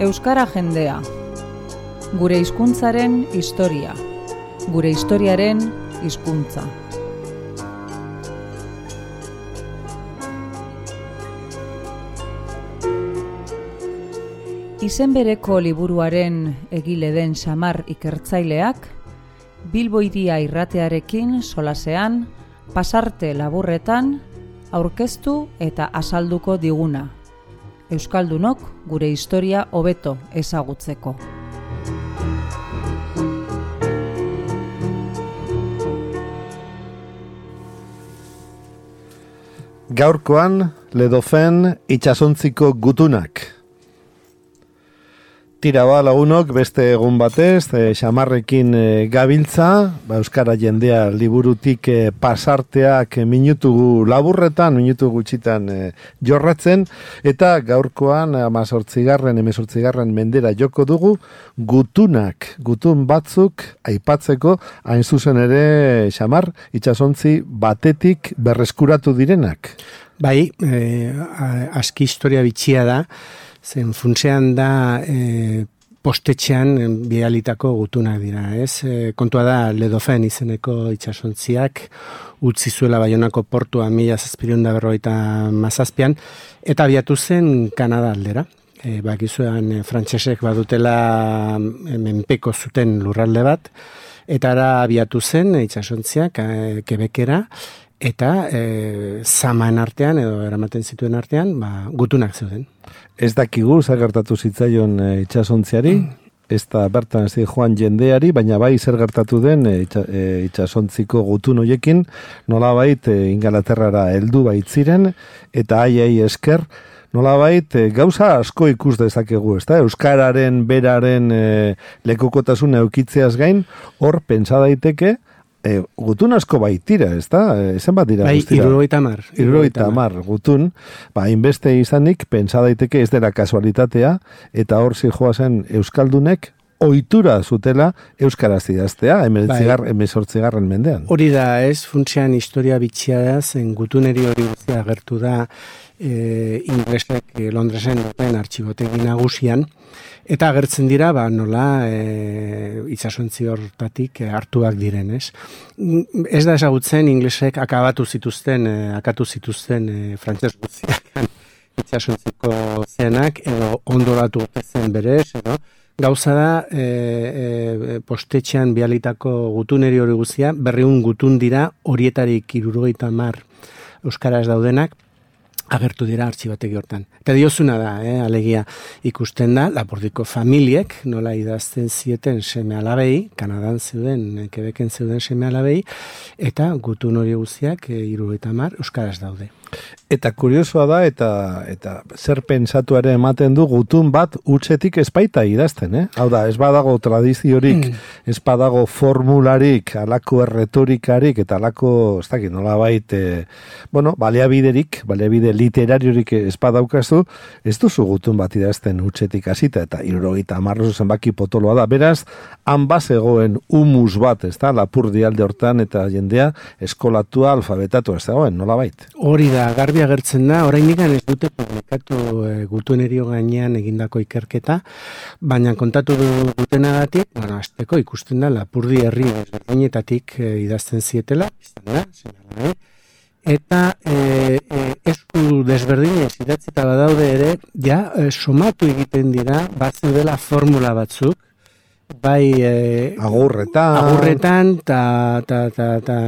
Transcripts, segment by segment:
Euskara jendea. Gure hizkuntzaren historia. Gure historiaren hizkuntza. Izen bereko liburuaren egile den samar ikertzaileak, Bilboidia irratearekin solasean, pasarte laburretan, aurkeztu eta azalduko diguna. Euskaldunok gure historia hobeto ezagutzeko. Gaurkoan, ledofen itxasontziko gutunak. Tira ba, lagunok, beste egun batez, e, xamarrekin e, gabiltza, ba, Euskara jendea liburutik e, pasarteak minutu laburretan, minutu gutxitan e, jorratzen, eta gaurkoan, amazortzigarren, emezortzigarren mendera joko dugu, gutunak, gutun batzuk, aipatzeko, hain zuzen ere, xamar, itxasontzi batetik berreskuratu direnak. Bai, e, aski historia bitxia da, zen funtzean da e, postetxean bialitako gutunak dira, ez? E, kontua da ledofen izeneko itxasontziak utzi zuela baionako portua mila zazpirion da berroita mazazpian, eta abiatu zen Kanada aldera. E, bakizuean e, frantsesek badutela menpeko zuten lurralde bat, eta ara abiatu zen itxasontziak e, kebekera, eta e, zamaen artean edo eramaten zituen artean ba, gutunak zeuden. Ez dakigu zer gertatu zitzaion e, itxasontziari, ez da bertan ez joan jendeari, baina bai zer gertatu den e, e itxasontziko gutun hoiekin, nola bait e, ingalaterrara heldu baitziren, eta aiei esker, nola bait e, gauza asko ikus dezakegu, ez da? Euskararen, beraren e, lekukotasun eukitzeaz gain, hor pentsa daiteke, E, gutun asko baitira, ez da? E, ezen bat dira? Bai, iruroita mar. Iruroita mar, gutun. Ba, inbeste izanik, pentsa daiteke ez dela kasualitatea, eta hor zijoa zen Euskaldunek, ohitura zutela Euskaraz idaztea, emesortzigarren bai. Garren mendean. Hori da, ez, funtsian historia bitxia da, zen gutuneri hori guztia agertu da, e, inglesek Londresen duten artxibotegi nagusian, Eta agertzen dira, ba, nola, e, itxasontzi hortatik e, hartuak diren, ez? Ez da esagutzen, inglesek akabatu zituzten, e, akatu zituzten e, frantzes guztiak itxasontziko zenak, edo ondoratu zen berez, edo, Gauza da, e, e, postetxean bialitako gutuneri hori guztia, berriun gutun dira horietarik irurogeita mar Euskaraz daudenak, agertu dira artxibategi hortan. Eta diozuna da, eh, alegia ikusten da, lapordiko familiek nola idazten zieten seme alabei, Kanadan zeuden, kebeken zeuden seme alabei, eta gutun hori guztiak, e, iru eta mar, Euskaraz daude. Eta kuriosoa da, eta eta zer pentsatu ere ematen du gutun bat utzetik espaita idazten, eh? Hau da, ez badago tradiziorik, mm. ez badago formularik, alako erretorikarik, eta alako, ez dakit, nola bait, e, bueno, baleabiderik, baleabide literariorik ez badaukazu, ez duzu gutun bat idazten utzetik hasita eta irroita amarrozu zenbaki potoloa da. Beraz, han bazegoen humus bat, ez da, lapur dialde hortan, eta jendea eskolatua, alfabetatu, ez dagoen, nola bait? Hori da, garbi agertzen da, orain nigan ez dute publikatu e, gutunerio gainean egindako ikerketa, baina kontatu du gutenagatik, bueno, azteko ikusten da, lapurdi herri ezberdinetatik e, idazten zietela, izan da, eh? eta e, e, esku desberdinez idatzita badaude ere, ja, e, somatu egiten dira, bat dela formula batzuk, bai e, agurretan. agurretan ta ta ta ta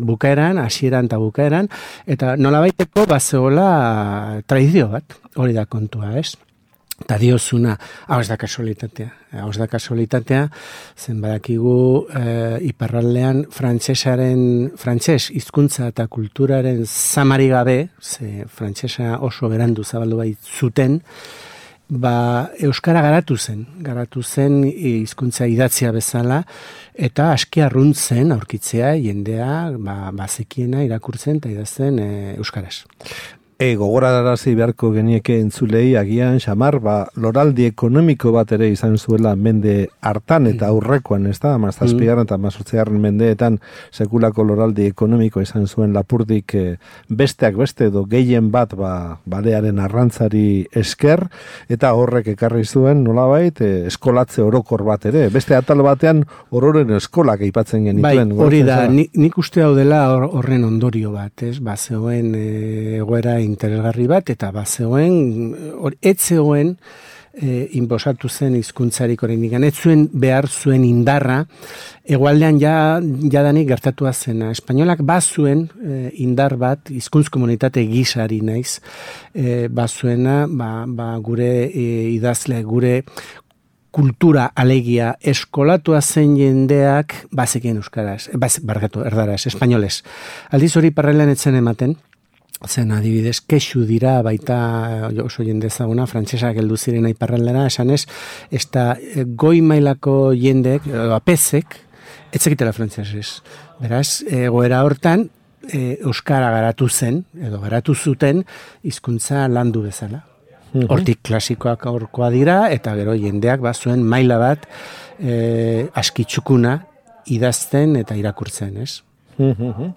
bukaeran hasieran ta bukaeran eta nolabaiteko bazeola tradizio bat hori da kontua ez? Eta diozuna hau ez da kasualitatea hau ez da kasualitatea zen badakigu e, iparraldean frantsesaren frantses hizkuntza eta kulturaren zamari gabe ze frantsesa oso berandu zabaldu bai zuten ba, Euskara garatu zen, garatu zen hizkuntza idatzia bezala, eta aski arruntzen aurkitzea jendea ba, bazekiena irakurtzen eta idazten e, Euskaraz. E, gogorarazi beharko genieke entzulei agian xamar, ba, loraldi ekonomiko bat ere izan zuela mende hartan eta mm. aurrekoan, ez da, mazazpigarren eta mazortzigarren mendeetan sekulako loraldi ekonomiko izan zuen lapurdik e, besteak beste edo gehien bat ba, balearen arrantzari esker, eta horrek ekarri zuen nolabait e, eskolatze orokor bat ere, beste atal batean ororen eskolak aipatzen genituen. Bai, hori da, nik uste hau dela horren ondorio bat, ez, ba, zegoen e, egoera interesgarri bat, eta bazegoen, or, etzegoen, e, inbosatu zen hizkuntzarik oraindik. Ez zuen behar zuen indarra. Egualdean ja jadanik gertatua zena. Espainolak bazuen e, indar bat hizkuntz komunitate gisari naiz. E, bazuena ba, ba gure e, idazle gure kultura alegia eskolatua zen jendeak bazekien euskaraz, baz, bargatu, erdaraz, espainoles. Aldiz hori parrelean etzen ematen, zen adibidez, kexu dira baita oso jende ezaguna, frantsesak heldu ziren aiparraldera, esan ez, ez da eh, goi mailako jendek, apezek, etzekitela frantsesez. Beraz, egoera hortan, e, Euskara garatu zen, edo garatu zuten, hizkuntza landu bezala. Mhm. Hortik klasikoak aurkoa dira, eta gero jendeak bazuen maila bat e, askitsukuna idazten eta irakurtzen, ez? Mhm.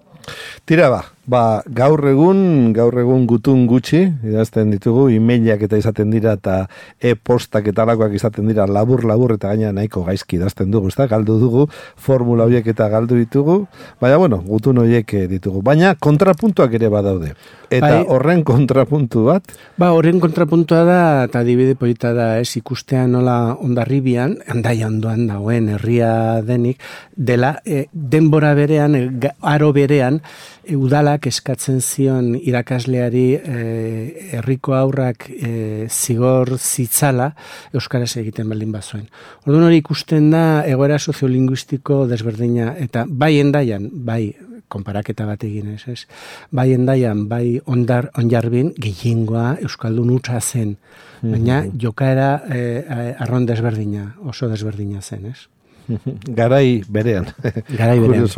Tira ba, ba, gaur egun, gaur egun gutun gutxi, idazten ditugu, emailak eta izaten dira, eta e-postak eta alakoak izaten dira, labur, labur, eta gaina nahiko gaizki idazten dugu, ezta? galdu dugu, formula horiek eta galdu ditugu, baina, bueno, gutun horiek eh, ditugu. Baina, kontrapuntuak ere badaude. Eta bai, horren kontrapuntu bat? Ba, horren kontrapuntua da, eta dibide polita da, ez ikustea nola ondarribian, handai ondoan dagoen herria denik, dela, e, denbora berean, e, aro berean, e, udalak eskatzen zion irakasleari e, herriko aurrak e, zigor zitzala Euskaraz egiten baldin bazuen. Orduan hori ikusten da, egoera soziolinguistiko desberdina, eta bai endaian, bai konparaketa bat egin ez, ez? Bai endaian, bai ondar, onjarbin, gehiengoa Euskaldun utza zen, baina mm -hmm. jokaera eh, arron desberdina, oso desberdina zen, ez? Garai berean. Garai berean.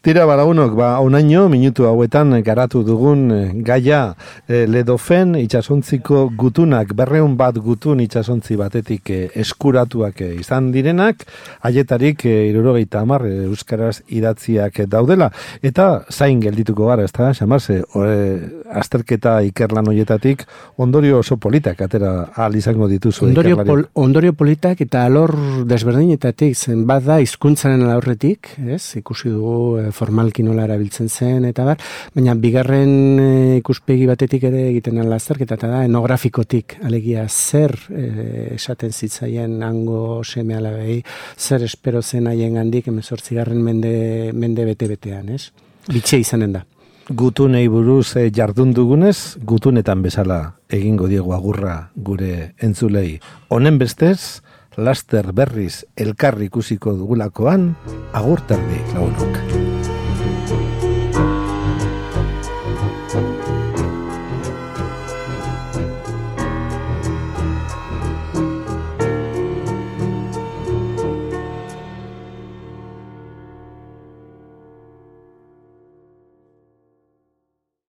Tira balagunok, ba, onaino, minutu hauetan garatu dugun eh, gaia e, ledofen itxasontziko gutunak, berreun bat gutun itxasontzi batetik eh, eskuratuak izan direnak, haietarik e, irurogeita amar euskaraz idatziak daudela, eta zain geldituko gara, ez da, xamarze, azterketa ikerlan hoietatik ondorio oso politak, atera al izango dituzu. Ondorio, pol, ondorio politak eta alor desberdinetatik, zen bat da, izkuntzaren aurretik, ez, ikusi dugu formalki nola erabiltzen zen eta bar, baina bigarren e, ikuspegi batetik ere egiten ala azterketa eta da enografikotik alegia zer e, esaten zitzaien hango seme alabei, zer espero zen haien handik emezortzigarren mende, mende bete-betean, ez? Bitxe izanen da. Gutunei buruz e, jardun dugunez, gutunetan bezala egingo diego agurra gure entzulei. Honen bestez, laster berriz elkarri ikusiko dugulakoan, agurterdi lagunok.